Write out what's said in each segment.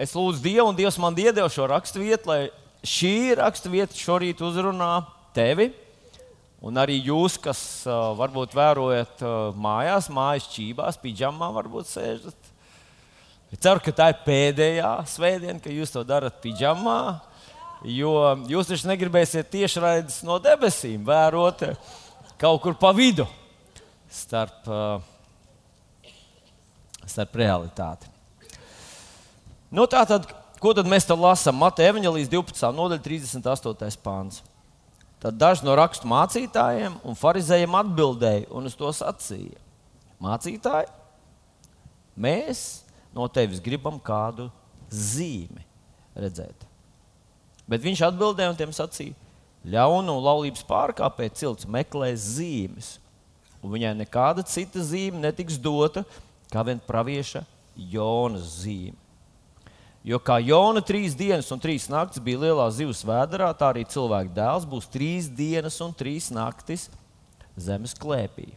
es lūdzu Dievu, un Dievs man iedeva šo raksturvietu, lai šī raksturvieta šorīt uzrunā tevi. Un arī jūs, kas uh, varbūt vērojat uh, mājās, mājas čībās, pidžamā, varbūt sēžat. Es ceru, ka tā ir pēdējā svētdiena, kad jūs to darat pidžamā. Jo jūs taču negribēsiet tiešraides no debesīm, vērot kaut kur pa vidu starp, uh, starp realitāti. Nu, tā tad, ko tad mēs te lasām? Mateja Evanģelijas 12. nodaļa, 38. pāns. Tad daži no rakstu mācītājiem un farizējiem atbildēja un uz to sacīja: Mācītāji, mēs no tevis gribam kādu zīmi redzēt. Bet viņš atbildēja un tiem sacīja: Ļaunu un laulības pārkāpēji cilts meklē zīmes, un viņai nekāda cita zīme netiks dota kā vien pravieša Jonas zīme. Jo kā Jona trīs dienas un trīs naktis bija lielā zivs vēdā, tā arī cilvēka dēls būs trīs dienas un trīs naktis zemes klēpī.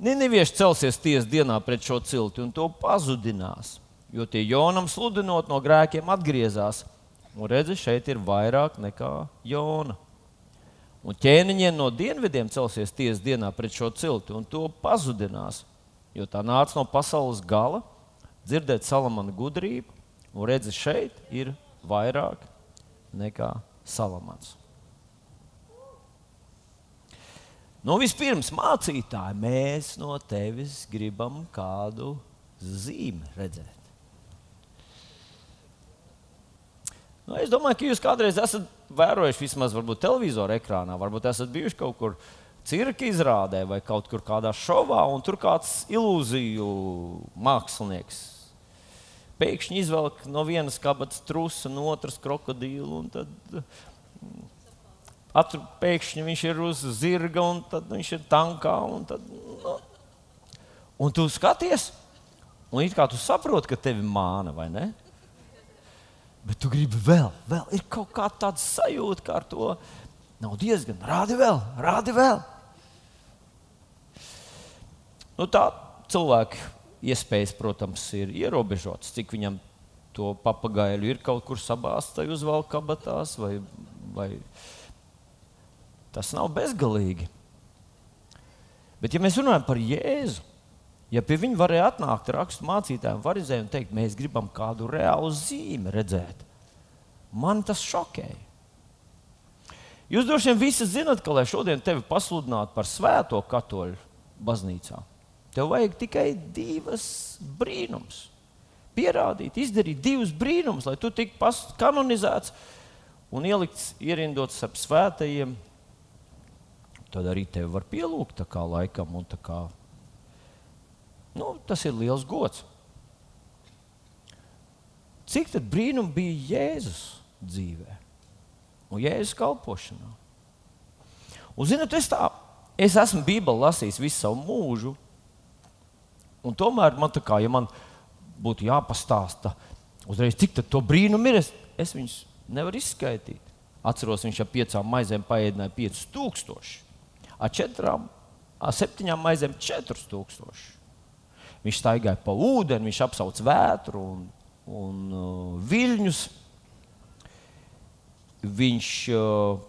Ninivieši celsies tiesas dienā pret šo cilti un to pazudinās, jo tie Jonam sludinot no grēkiem atgriezās. Un redzi, šeit ir vairāk nekā Jona. Un ķēniņiem no dienvidiem celsies tiesas dienā pret šo cilti un to pazudinās, jo tā nāca no pasaules gala dzirdēt Salamana gudrību Un redzi, šeit ir vairāk nekā Salamans. Nu, vispirms, mācītāji, mēs no tevis gribam kādu zīmi redzēt. Nu, es domāju, ka jūs kādreiz esat vērojuši vismaz televizora ekrānā, varbūt esat bijuši kaut kur cirka izrādē vai kaut kur kādā šovā, un tur kāds ilūziju mākslinieks pēkšņi izvelk no vienas kabatas trusu, no otras krokodīlu. Tad mm, atru, pēkšņi viņš ir uz zirga, un tad viņš ir tankā. Un, tad, no. un tu skaties, un it kā tu saproti, ka tevi māna vai ne? Bet tu gribi vēl, vēl ir kaut kāda tāda sajūta, ka ar to nav diezgan. Rādi vēl, rādi vēl. Nu, tā cilvēki iespējas, protams, ir ierobežotas. Cik viņam to papagailu ir kaut kur sabāztai uz vēl kabatās, vai, vai tas nav bezgalīgi. Bet, ja mēs runājam par Jēzu, ja pie viņa varēja atnākt rakstu mācītājiem, varizēm un teikt, mēs gribam kādu reālu zīmi redzēt, man tas šokēja. Jūs droši vien visi zinat, ka, lai šodien tevi pasludinātu par svēto katoļu baznīcā, Tev vajag tikai divas brīnums. Pierādīt, izdarīt divus brīnumus, lai tu tiktu kanonizēts un ielikts ierindots ap svētajiem. Tad arī tevi var pielūgt tā kā laikam. Tā kā, nu, tas ir liels gods. Cik tad brīnum bija Jēzus dzīvē un Jēzus kalpošanā? Un, zinot, es, tā, es esmu Bībeli lasījis visu savu mūžu, Un tomēr man tā kā, ja man būtu jāpastāsta, uzreiz, cik to brīnumu ir, es, es viņus nevaru izskaidrot. Atceros, viņš ar piecām maizēm paēdināja 5000, ar četrām, ar septiņām maizēm 4000. Viņš staigāja pa ūdeni, viņš apsauc vētru un, un uh, viļņus. Viņš uh,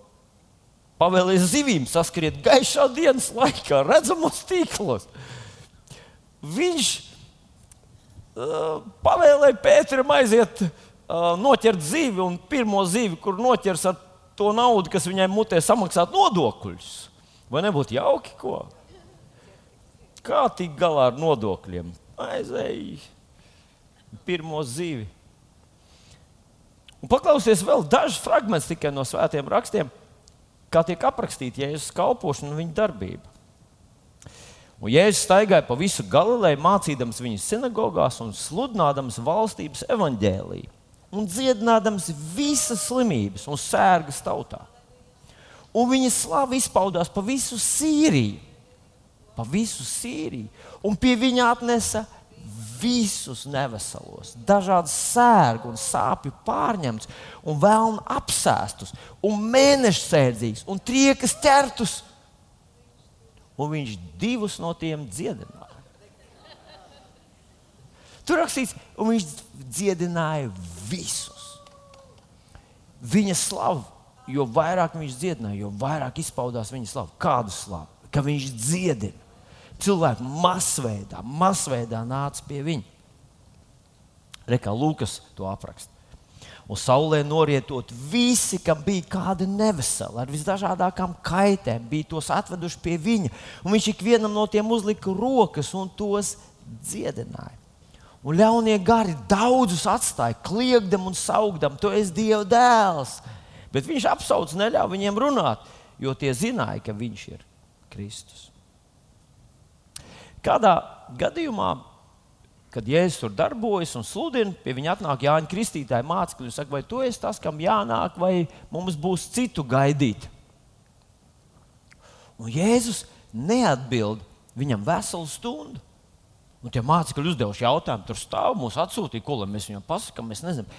pavēlēja zivīm saskriet gaišā dienas laikā, redzamos tīklos. Uh, viņš uh, pavēlēja Pēteram aiziet, uh, noķert zivi, un pirmo zivi, kur noķers ar to naudu, kas viņai mutē samaksāt nodokļus. Vai nebūtu jauki, ko? Kā tikt galā ar nodokļiem? Aizēj pirmo zivi. Un paklausies vēl dažus fragmentus tikai no svētiem rakstiem, kā tiek aprakstīta Jēzus kalpošana un viņa darbība. Un Jēzus staigāja pa visu Galileju, mācīdams viņus sinagogās un sludinādams valstības evaņģēlīju un dziedinādams visas slimības un sērgas tautā. Un viņa slava izpaudās pa visu Sīriju, pa visu Sīriju, un pie viņa atnesa visus neveselos, dažādas sērgu un sāpju pārņemtus, un vēlnu apsēstus, un mēnešu sēdzīgus, un triekas ķertus un viņš divus no tiem dziedināja. Tur rakstīts, un viņš dziedināja visus. Viņa slavu, jo vairāk viņš dziedināja, jo vairāk izpaudās viņa slava. Kādu slavu? Ka viņš dziedina. Cilvēki masveidā, masveidā nāca pie viņa. Rekā Lūkas to apraksta. Un saulē norietot, visi, kam bija kāda nevesela, ar visdažādākām kaitēm, bija tos atveduši pie viņa. Un viņš ikvienam no tiem uzlika rokas un tos dziedināja. Un ļaunie gari daudzus atstāja, kliegdam un saugdam, tu esi Dieva dēls. Bet viņš apsauc, neļāva viņiem runāt, jo tie zināja, ka viņš ir Kristus. Kādā gadījumā kad Jēzus tur darbojas un sludina, pie viņa atnāk Jāņa Kristītāja mācekļi un saka, vai tu esi tas, kam jānāk, vai mums būs citu gaidīt. Un Jēzus neatbild viņam veselu stundu. Un tie mācekļi uzdevuši jautājumu, tur stāv mūsu atsūtīja, ko mēs viņam pasakām. Mēs nezinām,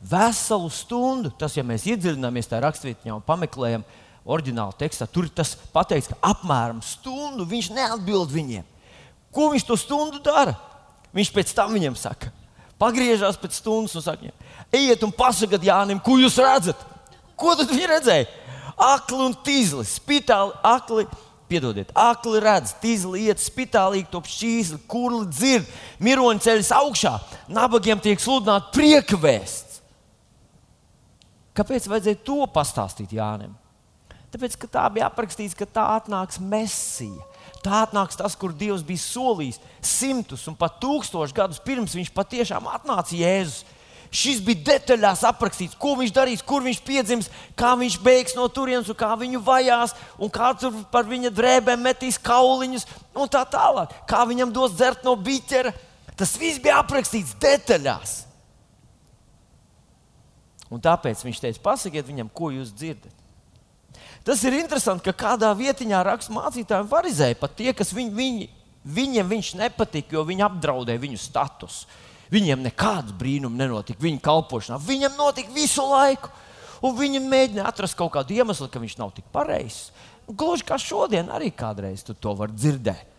veselu stundu. Tas, ja mēs iedziļināmies tajā rakstvietā un pameklējam oriģinālu tekstā, tur tas pateikts, ka apmēram stundu viņš neatbild viņiem. Ko viņš to stundu dara? Viņš pēc tam viņam saka, pagriežās pēc stundas un saka, ejiet un pasakiet Jānim, ko jūs redzat. Ko tad viņi redzēja? Akli un tīzli, spitāli, akli. Piedodiet, akli redz, tīzli iet, spitālīgi top šķīsli, kurli dzird, miroņi ceļas augšā, nabagiem tiek sludināta prieka vēsts. Kāpēc vajadzēja to pastāstīt Jānim? Tāpēc, ka tā bija aprakstīts, ka tā atnāks Mesija. Tā atnāks tas, kur Dievs bija solījis simtus un pat tūkstošus gadus pirms viņš patiešām atnāca Jēzus. Šis bija detaļās aprakstīts, ko viņš darīs, kur viņš piedzims, kā viņš beigs no turienes, kā viņu vajās, un kā tur par viņa drēbēm metīs kauliņus, un tā tālāk. Kā viņam dos dzert no biķera. Tas viss bija aprakstīts detaļās. Un tāpēc viņš teica, pasakiet viņam, ko jūs dzirdat. Tas ir interesanti, ka kādā vietiņā raksta mācītājiem varizēja pat tie, kas viņ, viņi, viņiem viņš nepatika, jo viņi apdraudēja viņu statusu. Viņiem nekāds brīnums nenotika viņa kalpošanā. Viņam notika visu laiku. Un viņi mēģināja atrast kaut kādu iemeslu, ka viņš nav tik pareizs. Gluži kā šodien, arī kādreiz tu to vari dzirdēt.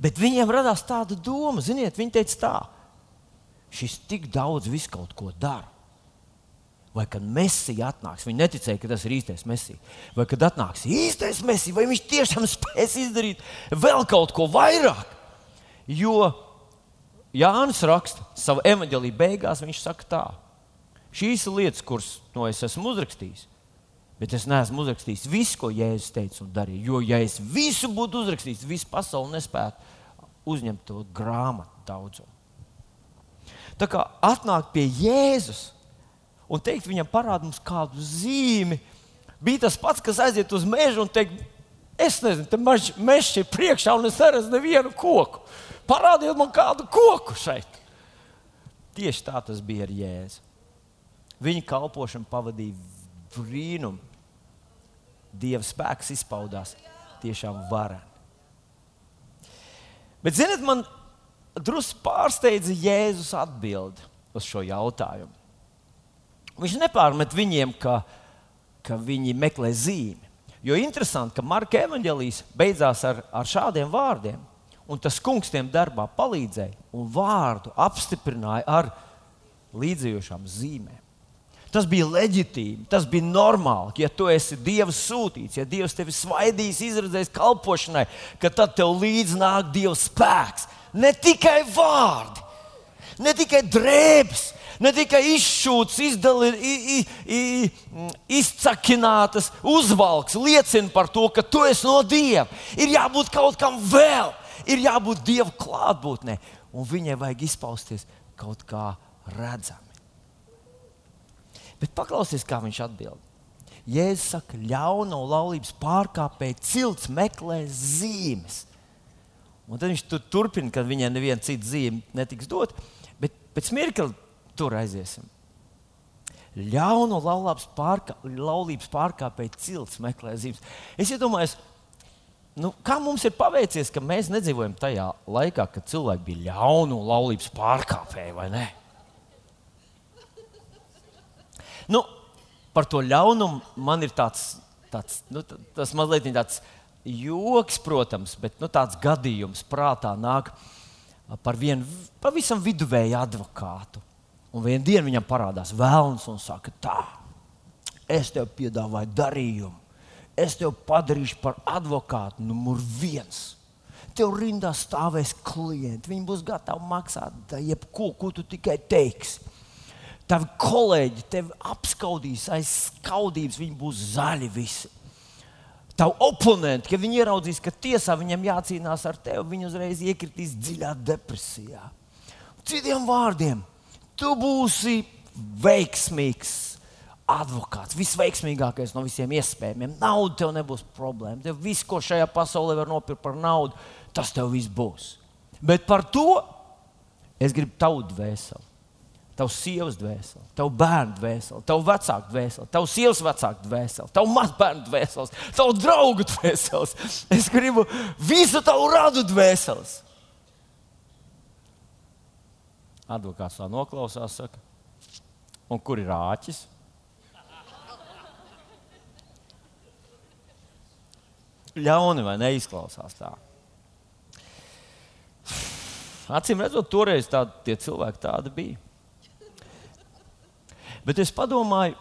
Bet viņiem radās tāda doma, ziniet, viņi teica tā, šis tik daudz visu kaut ko dara vai kad Mēsija atnāks. Viņi neticēja, ka tas ir īstais Mēsija. Vai kad atnāks īstais Mēsija, vai viņš tiešām spēs izdarīt vēl kaut ko vairāk. Jo Jānis raksta savu evanģēlīju beigās, viņš saka tā. Šīs ir lietas, kuras no es esmu uzrakstījis. Bet es neesmu uzrakstījis visu, ko Jēzus teica un darīja. Jo, ja es visu būtu uzrakstījis, visu pasauli nespētu uzņemt to grāmatu daudzumu. Tā kā atnāk pie Jēzus, un teikt viņam, parādi mums kādu zīmi. Bija tas pats, kas aiziet uz mežu un teikt, es nezinu, te mežs ir priekšā un es neredzu nevienu koku. Parādiet man kādu koku šeit. Tieši tā tas bija ar Jēzu. Viņa kalpošana pavadīja brīnumu. Dieva spēks izpaudās tiešām vareni. Bet, ziniet, man drusku pārsteidza Jēzus atbild uz šo jautājumu. Viņš nepārmet viņiem, ka, ka viņi meklē zīmi. Jo interesanti, ka Marka evanģēlijas beidzās ar, ar šādiem vārdiem. Un tas kungs tiem darbā palīdzēja un vārdu apstiprināja ar līdzējošām zīmēm. Tas bija leģitīmi, tas bija normāli. Ja tu esi Dieva sūtīts, ja Dievs tevi svaidīs, izredzējis kalpošanai, ka tad tev līdzi nāk Dieva spēks. Ne tikai vārdi, ne tikai drēbes, ne tikai izšūts, izdali, i, i, izcakinātas, uzvalks, liecina par to, ka tu esi no Dieva. Ir jābūt kaut kam vēl, ir jābūt Dieva klātbūtnē, un viņai vajag izpausties kaut kā redzami. Bet paklausies, kā viņš atbild. Jēzus saka, ļauno laulības pārkāpēji cilts meklē zīmes. Un tad viņš tur turpina, ka viņai neviena cita zīme netiks dot. Bet pēc mirkļa tur aiziesim. Laulības, pārkā, laulības pārkāpēji cilts meklē zīmes. Es iedomājos, nu, kā mums ir paveicies, ka mēs nedzīvojam tajā laikā, kad cilvēki bija ļaunu laulības pārkāpēji, vai ne? Nu, par to ļaunumu man ir tāds, tāds nu, tas mazliet tāds joks, protams, bet nu, tāds gadījums prātā nāk. par vienu pavisam viduvēju advokātu. Un vienā dienā viņam parādās vēlams un saka, tā, es tev piedāvāju darījumu. Es tev padarīšu par advokātu numur viens. Tev rindā stāvēs klienti. Viņi būs gatavi maksāt jebko, ko tu tikai teiksi. Tavi kolēģi tevi apskaudīs aiz skaudības, viņi būs zaļi visi. Tavu oponentu, kad viņi ieraudzīs, ka tiesā viņam jācīnās ar tevi, viņi uzreiz iekritīs dziļā depresijā. Citiem vārdiem, tu būsi veiksmīgs advokāts, visveiksmīgākais no visiem iespējamiem. Nauda tev nebūs problēma. Tev viss, ko šajā pasaulē var nopirkt par naudu, tas tev viss būs. Bet par to es gribu tavu dvēseli. Tavs sievas dvēseli, tavu bērnu dvēseli, tavu vecāku dvēseli, tavu sievas vecāku dvēseli, tavu mazbērnu dvēseli, tavu draugu dvēseli. Es gribu visu tavu radu dvēseli. Advokāts tā noklausās, saka, un kur ir āķis? Ļauni vai neizklausās tā. Acīm redzot, toreiz tādi, tie cilvēki tādi bija. Bet es padomāju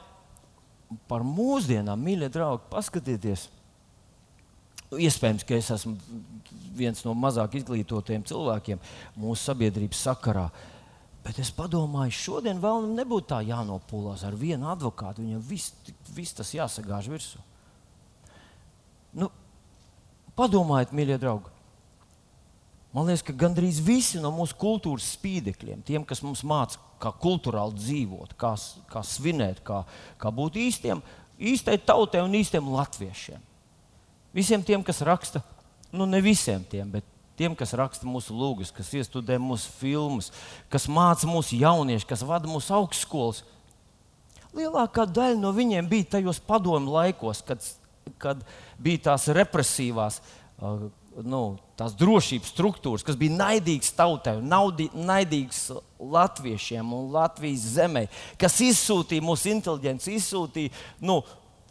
par mūsdienām, mīļie draugi, paskatieties. Iespējams, ka es esmu viens no mazāk izglītotiem cilvēkiem mūsu sabiedrības sakarā. Bet es domāju, šodien vēl nebūtu tā jānopūlās ar vienu advokātu. Viņam viss, viss tas jāsagāž virsū. Nu, padomājiet, mīļie draugi. Man liekas, ka gandrīz visi no mūsu kultūras spīdekļiem, tiem, kas mums māca, kā kultūrāli dzīvot, kā, kā svinēt, kā, kā būt īstiem, īstai tautai un īstiem latviešiem. Visiem tiem, kas raksta, nu ne visiem tiem, bet tiem, kas raksta mūsu lūgas, kas iestudē mūsu filmas, kas māca mūsu jauniešus, kas vada mūsu augstskolas. Lielākā daļa no viņiem bija tajos padomu laikos, kad, kad bija tās represīvās uh, nu, tās drošības struktūras, kas bija naidīgas tautai, naudi, naidīgas latviešiem un Latvijas zemē, kas izsūtīja mūsu inteligenci, izsūtīja nu,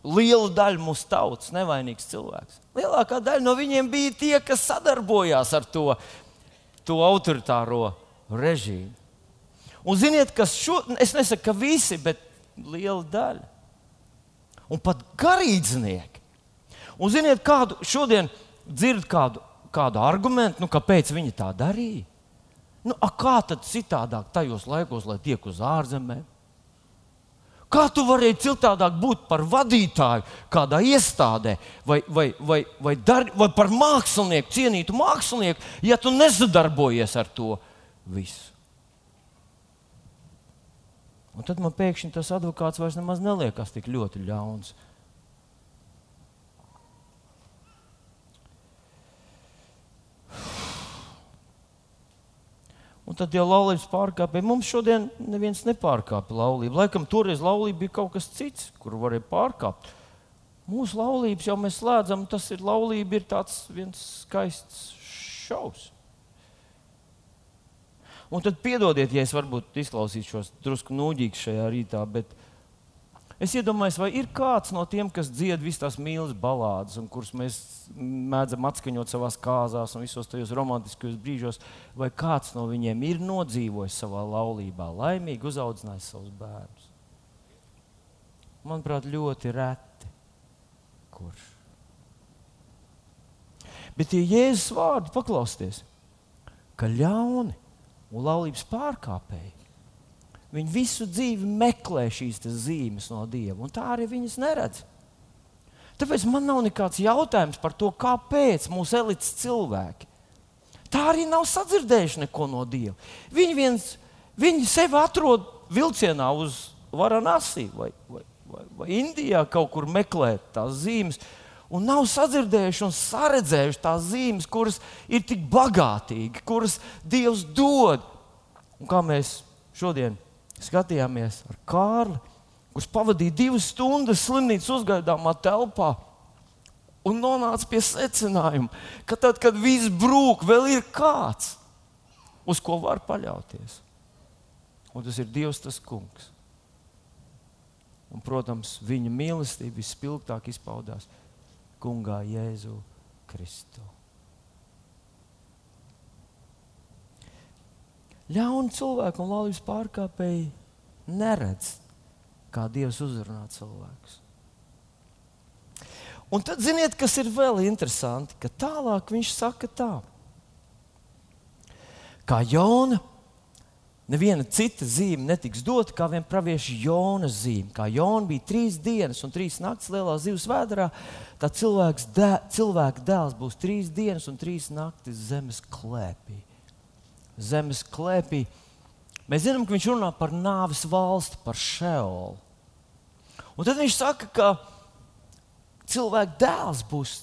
lielu daļu mūsu tautas, nevainīgs cilvēks. Lielākā daļa no viņiem bija tie, kas sadarbojās ar to, to autoritāro režīmu. Un ziniet, kas šo, es nesaku, ka visi, bet liela daļa. Un pat garīdznieki. Un ziniet, kādu šodien dzird kādu, kādu argumentu, nu, kāpēc viņi tā darīja. Nu, a, kā tad citādāk tajos laikos, lai tiek uz ārzemēm? Kā tu varēji citādāk būt par vadītāju kādā iestādē vai, vai, vai, vai, dar, vai par mākslinieku, cienītu mākslinieku, ja tu nesadarbojies ar to visu? Un tad man pēkšņi tas advokāts vairs nemaz neliekas tik ļoti ļauns. Un tad jau laulības pārkāpēji. Mums šodien neviens nepārkāpja laulību. Laikam toreiz laulība bija kaut kas cits, kur varēja pārkāpt. Mūsu laulības jau mēs slēdzam, tas ir laulība, ir tāds viens skaists šovs. Un tad piedodiet, ja es varbūt izklausīšos drusku nūģīgs šajā rītā, bet Es iedomājos, vai ir kāds no tiem, kas dzied visas tās mīlestības balādes, un kurus mēs mēdzam atskaņot savā kāzās un visos tajos romantiskajos brīžos, vai kāds no viņiem ir nodzīvojis savā laulībā, laimīgi uzaudzinājis savus bērnus. Manuprāt, ļoti reti. Kurš? Bet tie Jēzus vārdi paklausieties, ka ļauni un laulības pārkāpēji Viņi visu dzīvi meklē šīs zīmes no Dieva, un tā arī viņas neredz. Tāpēc man nav nekāds jautājums par to, kāpēc mūsu elites cilvēki tā arī nav sadzirdējuši neko no Dieva. Viņi, viens, viņi sevi atrod vilcienā uz Varanasi vai, vai, vai, vai Indijā kaut kur meklēt tās zīmes. Un nav sadzirdējuši un saredzējuši tās zīmes, kuras ir tik bagātīgas, kuras Dievs dod. Un kā mēs šodien skatījāmies ar Kārli, kurš pavadīja divas stundas slimnīcas uzgaidāmā telpā. Un nonāca pie secinājuma, ka tad, kad viss brūk, vēl ir kāds, uz ko var paļauties. Un tas ir Dievs, tas kungs. Un, protams, viņa mīlestība vispilgtāk izpaudās Kungā Jēzu Kristu. Ļauni cilvēki un laulības pārkāpēji neredz, kā Dievs uzrunā cilvēkus. Un tad, ziniet, kas ir vēl interesanti, ka tālāk viņš saka tā, kā Jona. Neviena cita zīme netiks dota kā vien pravieša Jonas zīme. Kā Jona bija trīs dienas un trīs naktas lielā zivs vēdā, tā cilvēks dē, cilvēka dēls būs trīs dienas un trīs naktis zemes klēpī. Zemes klēpī. Mēs zinām, ka viņš runā par nāves valsti, par šeolu. Un tad viņš saka, ka cilvēka dēls būs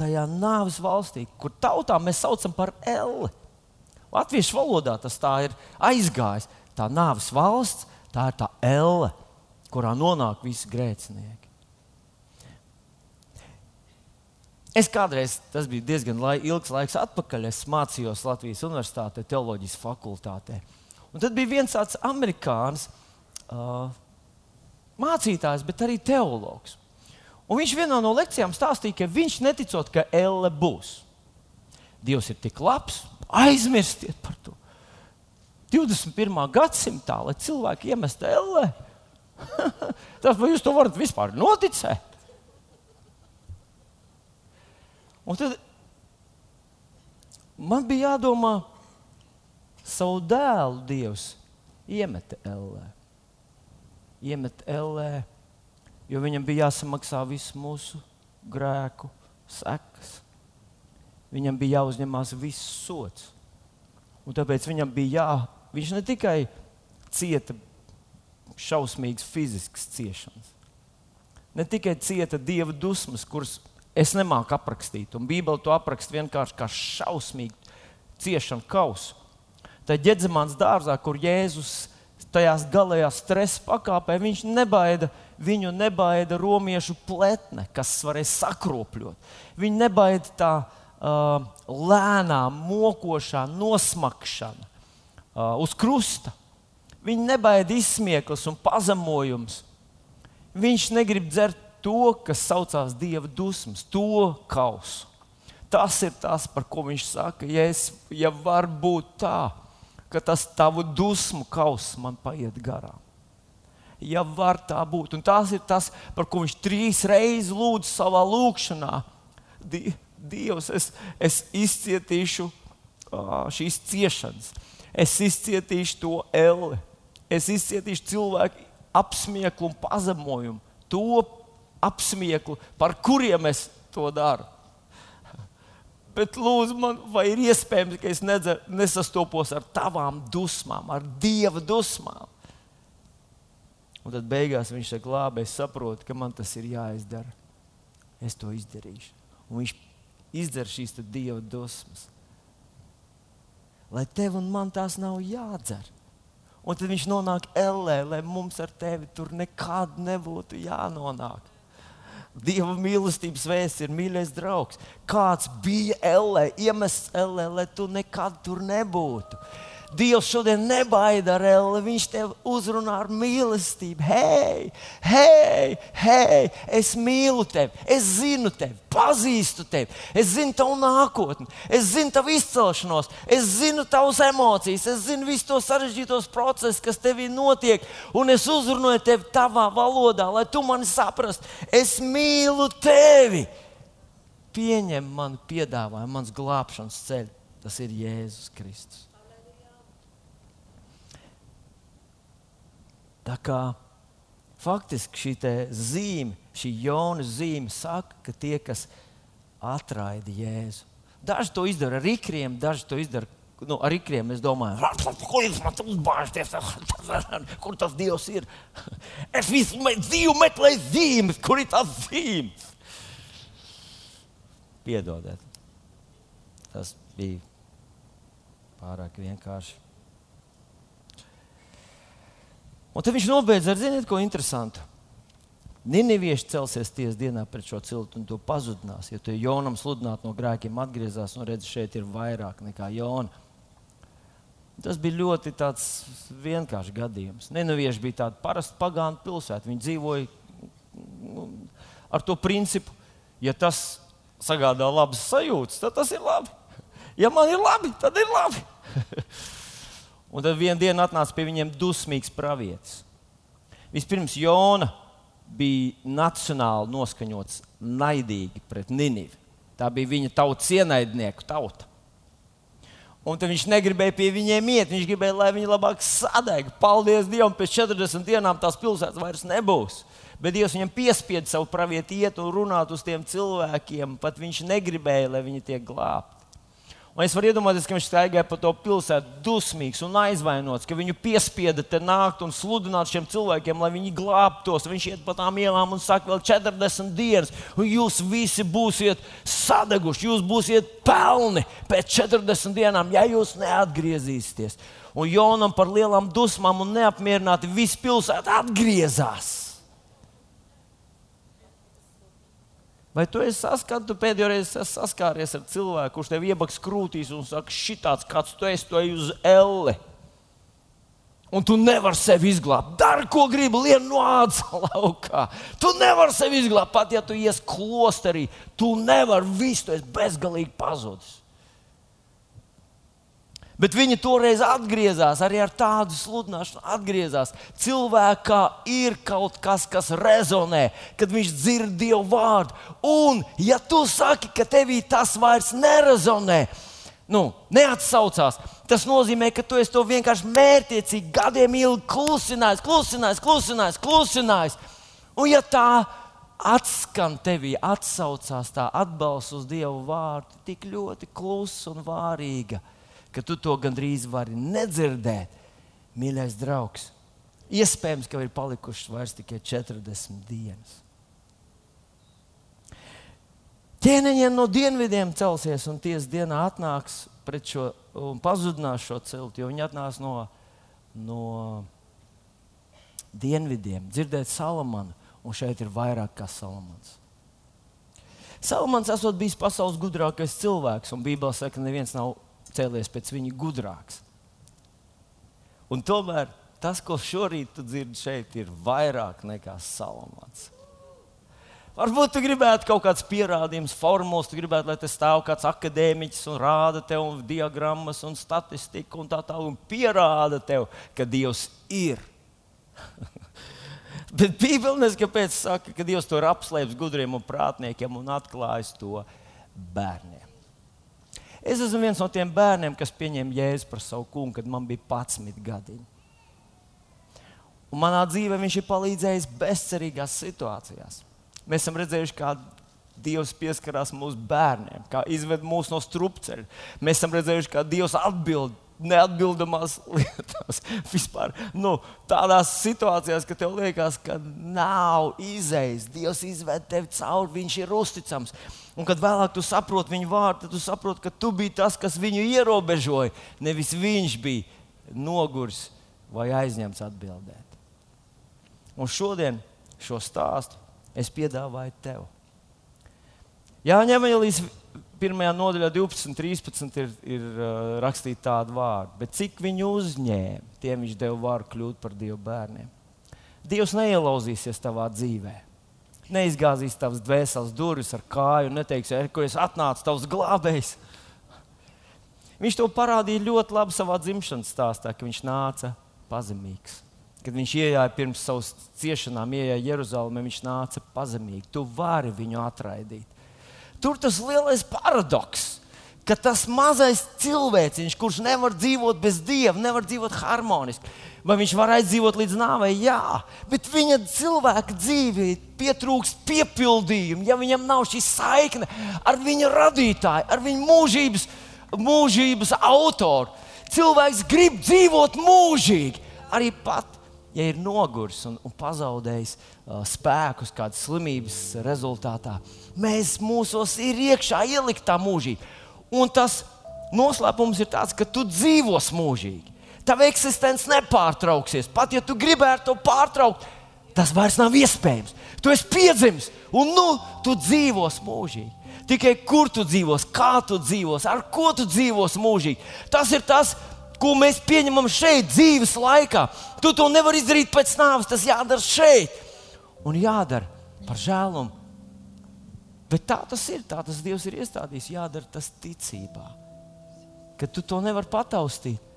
tajā nāves valstī, kur tautā mēs saucam par Elli. Latviešu valodā tas tā ir aizgājis. Tā nāves valsts, tā ir tā Elle, kurā nonāk visi grēcinieki. Es kādreiz, tas bija diezgan lai, ilgs laiks atpakaļ, es mācījos Latvijas Universitātē, teoloģijas fakultātē. Un tad bija viens tāds amerikānis, uh, mācītājs, bet arī teologs. Un viņš vienā no lekcijām stāstīja, ka viņš neticot, ka elle būs. Dievs ir tik labs, aizmirstiet par to. 21. gadsimtā, lai cilvēki iemestu elle, tas vai jūs to varat vispār noticēt? Un tad man bija jādomā, savu dēlu Dievs iemeta ellē. Iemeta ellē jo viņam bija jāsamaksā visu mūsu grēku sekas. Viņam bija jāuzņemās viss sots. Un tāpēc viņam bija jā, viņš ne tikai cieta šausmīgas fiziskas ciešanas, ne tikai cieta dieva dusmas, kuras es nemāku aprakstīt, un Bībele to apraksta vienkārši kā šausmīgu ciešanu kausu. Tad ģedzamāns dārzā, kur Jēzus tajās galējās stresa pakāpē, viņš nebaida viņu nebaida romiešu pletne, kas varēja sakropļot. Viņu nebaida tā uh, lēnā, mokošā nosmakšana uh, uz krusta. Viņu nebaida izsmieklis un pazemojums. Viņš negrib dzert to, kas saucās dieva dusmas, to kausu. Tas ir tas, par ko viņš saka, ja, es, ja var būt tā, ka tas tavu dusmu kauss man paiet garām ja var tā būt. Un tas ir tas, par ko viņš trīs reizes lūdz savā lūgšanā. Dievs, es, es izcietīšu šīs ciešanas, es izcietīšu to elli, es izcietīšu cilvēku apsmieklu un pazemojumu, to apsmieklu, par kuriem es to daru. Bet, lūdzu, man, vai ir iespējams, ka es nedzer, nesastopos ar tavām dusmām, ar dieva dusmām? Un tad beigās viņš saka, labi, es saprotu, ka man tas ir jāizdara. Es to izdarīšu. Un viņš izdara šīs dieva dusmas. Lai tev un man tās nav jādzer. Un tad viņš nonāk ellē, lai mums ar tevi tur nekad nebūtu jānonāk. Dieva mīlestības vēsts ir mīļais draugs. Kāds bija ellē, iemests ellē, lai tu nekad tur nebūtu. Dievs šodien nebaida ar elli. Viņš tev uzrunā ar mīlestību. Hei, hei, hei, es mīlu tevi, es zinu tevi, pazīstu tevi, es zinu tavu nākotni, es zinu tavu izcelšanos, es zinu tavas emocijas, es zinu visus tos sarežģītos procesus, kas tevī notiek, un es uzrunāju tevi tavā valodā, lai tu mani saprastu. Es mīlu tevi! Pieņem manu piedāvājumu, mans glābšanas ceļš. Tas ir Jēzus Kristus. Tā kā faktiski šī zīme, šī jauna zīme, saka, ka tie, kas atraida Jēzu, daži to izdara ar ikriem, daži to izdara nu, ar ikriem. Es domāju, ko jūs man uzbāžaties, kur tas Dievs ir? Es visu dzīvi meklēju zīmes, kur ir tās zīmes. Piedodiet, tas bija pārāk vienkārši. Un tad viņš nobeidz ar, ziniet, ko interesantu. Ninivieši celsies tiesas dienā pret šo ciltu un to pazudinās. Ja tu Jonam sludināt no grēkiem atgriezās un redz, šeit ir vairāk nekā Jona. Tas bija ļoti vienkāršs gadījums. Ninivieši bija tāda parasta pagānu pilsēta. Viņi dzīvoja nu, ar to principu, ja tas sagādā labas sajūtas, tad tas ir labi. Ja man ir labi, tad ir labi. Un tad vienā dienā atnāca pie viņiem dusmīgs pravietis. Vispirms Jona bija nacionāli noskaņots, naidīgi pret Ninivi. Tā bija viņa tautas ienaidnieku tauta. Un tad viņš negribēja pie viņiem iet. Viņš gribēja, lai viņi labāk sadeg. Paldies Dievam, pēc 40 dienām tās pilsētas vairs nebūs. Bet Dievs viņam piespieda savu pravieti iet un runāt uz tiem cilvēkiem. Pat viņš negribēja, lai viņi tiek glābti. Un es varu iedomāties, ka viņš staigāja pa to pilsētu dusmīgs un aizvainots, ka viņu piespieda te nākt un sludināt šiem cilvēkiem, lai viņi glābtos. Viņš iet pa tām ielām un saka, vēl 40 dienas, un jūs visi būsiet sadeguši, jūs būsiet pelni pēc 40 dienām, ja jūs neatgriezīsieties. Un Jonam par lielām dusmām un neapmierināti visi pilsēta atgriezās. Vai tu esi saskars, tu pēdējo reizi saskāries ar cilvēku, kurš tev iebaks krūtīs un saka, šitāds kāds tu esi, tu ej uz elle. Un tu nevari sevi izglābt. Dari, ko gribi, lien no ādas laukā. Tu nevari sevi izglābt, pat ja tu ies klosterī. Tu nevari visu, tu esi bezgalīgi pazudis. Bet viņi toreiz atgriezās arī ar tādu sludināšanu. Atgriezās. Cilvēkā ir kaut kas, kas rezonē, kad viņš dzird Dievu vārdu. Un, ja tu saki, ka tevī tas vairs nerezonē, nu, neatsaucās, tas nozīmē, ka tu to vienkārši mērķiecīgi gadiem ilgi klusinājis, klusinājis, klusinājis, klusinājis. Un, ja tā atskan tevī, atsaucās tā atbalsts uz Dievu vārdu, tik ļoti klusa un vārīga ka tu to gandrīz vari nedzirdēt, mīļais draugs. Iespējams, ka ir palikušas vairs tikai 40 dienas. Ķēniņiem no dienvidiem celsies un tiesas dienā atnāks pret šo un pazudinās šo cilti, jo viņi atnāks no, no dienvidiem, dzirdēt Salamanu, un šeit ir vairāk kā Salamans. Salamans esot bijis pasaules gudrākais cilvēks, un Bībelē saka, ka neviens nav cēlies pēc viņa gudrāks. Un tomēr tas, ko šorīt tu dzirdi šeit, ir vairāk nekā salamāts. Varbūt tu gribētu kaut kādas pierādījumus, formulas, tu gribētu, lai te stāv kāds akadēmiķis un rāda tev un diagrammas un statistiku un tā tālāk, un pierāda tev, ka Dievs ir. Bet Bībelē neskaidrs, kāpēc ka Dievs to ir apslēpis gudriem un prātniekiem un atklājis to bērniem. Es esmu viens no tiem bērniem, kas pieņēma jēzu par savu kungu, kad man bija 11 gadi. Un manā dzīvē viņš ir palīdzējis bezcerīgās situācijās. Mēs esam redzējuši, kā Dievs pieskarās mūsu bērniem, kā izved mūs no strupceļa. Mēs esam redzējuši, kā Dievs atbild neatbildamās lietās. Vispār nu, tādās situācijās, ka tev liekas, ka nav izējas. Dievs izved tevi cauri, viņš ir uzticams. Un kad vēlāk tu saproti viņu vārdu, tad tu saproti, ka tu biji tas, kas viņu ierobežoja. Nevis viņš bija noguris vai aizņemts atbildēt. Un šodien šo stāstu es piedāvāju tev. Jāņem Evangelijas pirmajā nodaļā, 12, 13, ir, ir uh, rakstīta tāda vārda. Bet cik viņi uzņēma, tiem viņš deva varu kļūt par Dieva bērniem. Dievs neielauzīsies tavā dzīvēm neizgāzīs tavas dvēseles durvis ar kāju un neteiks, er, ko es atnācu, tavs glābējs. Viņš to parādīja ļoti labi savā dzimšanas stāstā, kad viņš nāca pazemīgs. Kad viņš ienāca pirms savas ciešanām, ienāca Jeruzalemē, viņš nāca pazemīgi. Tu vari viņu atraidīt. Tur tas lielais paradoks ka tas mazais cilvēciņš, kurš nevar dzīvot bez dieva, nevar dzīvot harmoniski, vai viņš var aizdzīvot līdz nāvei, jā, bet viņa cilvēka dzīvē pietrūkst piepildījumu, ja viņam nav šī saikne ar viņa radītāju, ar viņa mūžības, mūžības autoru. Cilvēks grib dzīvot mūžīgi, arī pat ja ir noguris un, un pazaudējis uh, spēkus kādas slimības rezultātā, mēs mūsos ir iekšā ielikt tā mūžība. Un tas noslēpums ir tāds, ka tu dzīvos mūžīgi. Tava eksistence nepārtrauksies. Pat ja tu gribētu to pārtraukt, tas vairs nav iespējams. Tu esi piedzimis un nu, tu dzīvos mūžīgi. Tikai kur tu dzīvos, kā tu dzīvos, ar ko tu dzīvos mūžīgi. Tas ir tas, ko mēs pieņemam šeit, dzīves laikā. Tu to nevari izdarīt pēc nāves, tas jādara šeit. Un jādara par žēlumu Bet tā tas ir. Tā tas Dievs ir iestādījis. Jādara tas ticībā. Ka tu to nevari pataustīt.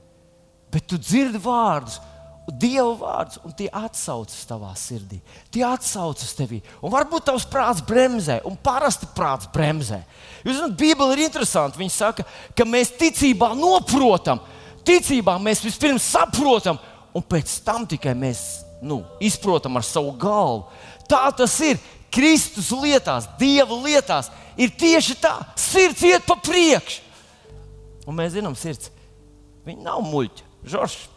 Bet tu dzirdi vārdus. Dieva vārds, un tie atsaucas tavā sirdī. Tie atsaucas tevī. Un varbūt tavs prāts bremzē, un parasti prāts bremzē. Jūs zināt, Bībele ir interesanti. Viņa saka, ka mēs ticībā noprotam, ticībā mēs vispirms saprotam, un pēc tam tikai mēs nu, izprotam ar savu galvu. Tā tas ir. Kristus lietās, Dieva lietās ir tieši tā. Sirds iet pa priekšu. Un mēs zinām, sirds. Viņa nav muļķa. Žoržs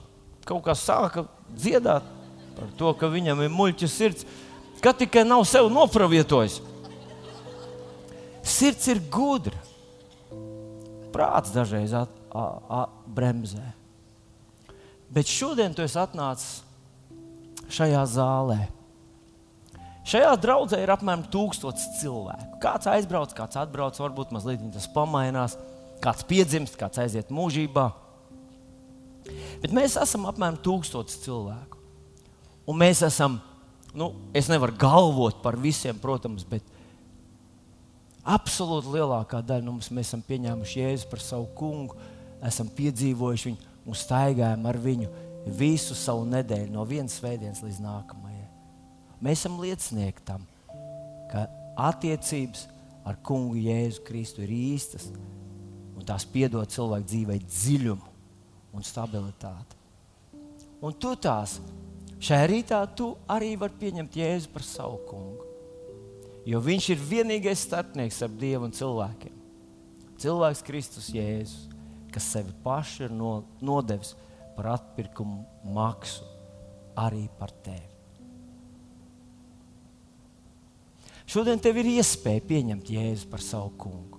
kaut kā sāka dziedāt par to, ka viņam ir muļķa sirds, ka tikai nav sev nopravietojis. Sirds ir gudra. Prāts dažreiz at, a, a, bremzē. Bet šodien tu esi atnācis šajā zālē. Šajā draudzē ir apmēram tūkstots cilvēku. Kāds aizbrauc, kāds atbrauc, varbūt mazliet tas pamainās, kāds piedzimst, kāds aiziet mūžībā. Bet mēs esam apmēram tūkstots cilvēku. Un mēs esam, nu, es nevaru galvot par visiem, protams, bet absolūti lielākā daļa no mums esam pieņēmuši Jēzu par savu kungu, esam piedzīvojuši viņu un staigājam ar viņu visu savu nedēļu, no vienas svētdienas līdz nākamajai. Mēs esam liecinieki tam, ka attiecības ar Kungu Jēzu Kristu ir īstas un tās piedod cilvēku dzīvei dziļumu un stabilitāti. Un tu tās šajā rītā tu arī vari pieņemt Jēzu par savu kungu. Jo viņš ir vienīgais starpnieks ar Dievu un cilvēkiem. Cilvēks Kristus Jēzus, kas sevi pašu ir no, nodevis par atpirkumu maksu arī par tevi. Šodien tev ir iespēja pieņemt Jēzu par savu kungu.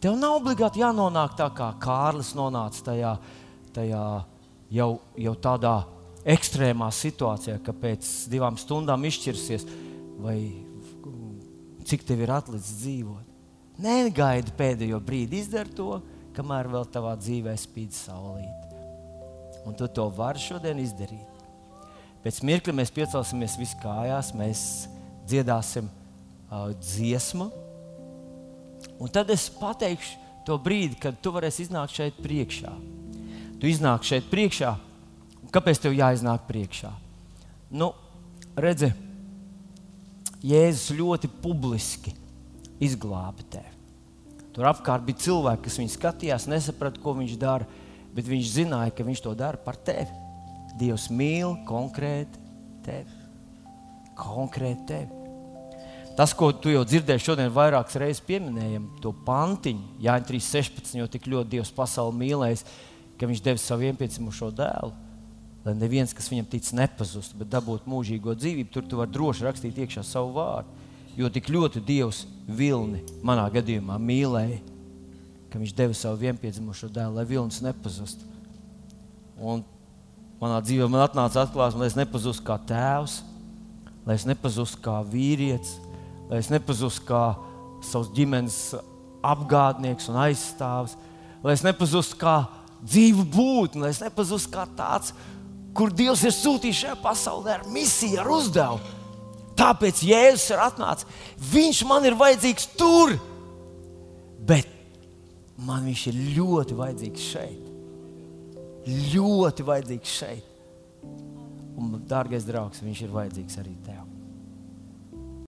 Tev nav obligāti jānonāk tā, kā Kārlis nonāca tajā, tajā jau, jau tādā ekstrēmā situācijā, ka pēc divām stundām izšķirsies, vai cik tev ir atlicis dzīvot. Negaidi pēdējo brīdi, izdari to, kamēr vēl tavā dzīvē spīd saulīt. Un tu to vari šodien izdarīt. Pēc mirkļa mēs piecelsimies visi kājās, mēs dziedāsim uh, dziesmu. Un tad es pateikšu to brīdi, kad tu varēsi iznākt šeit priekšā. Tu iznāk šeit priekšā. Kāpēc tev jāiznāk priekšā? Nu, redzi, Jēzus ļoti publiski izglāba tevi. Tur apkārt bija cilvēki, kas viņu skatījās, nesaprata, ko viņš dara bet viņš zināja, ka viņš to dara par tevi. Dievs mīl konkrēti tevi. Konkrēti tevi. Tas, ko tu jau dzirdēji šodien, vairākas reizes pieminējam, to pantiņu, Jānis 3.16, jo tik ļoti Dievs pasauli mīlējis, ka viņš devis savu vienpiedzimušo dēlu. Lai neviens, kas viņam tic, nepazustu, bet dabūtu mūžīgo dzīvību, tur tu vari droši rakstīt iekšā savu vārdu. Jo tik ļoti Dievs vilni manā gadījumā mīlēja, ka viņš deva savu vienpiedzimušo dēlu, lai vilnis nepazustu. Un manā dzīvē man atnāca atklāsme, lai es nepazustu kā tēvs, lai es nepazustu kā vīrietis, lai es nepazustu kā savs ģimenes apgādnieks un aizstāvis, lai es nepazustu kā dzīvu būtni, lai es nepazustu kā tāds, kur Dievs ir sūtījis šajā pasaulē ar misiju, ar uzdevumu. Tāpēc Jēzus ir atnācis. Viņš man ir vajadzīgs tur, bet man viņš ir ļoti vajadzīgs šeit. Ļoti vajadzīgs šeit. Un, dārgais draugs, viņš ir vajadzīgs arī tev.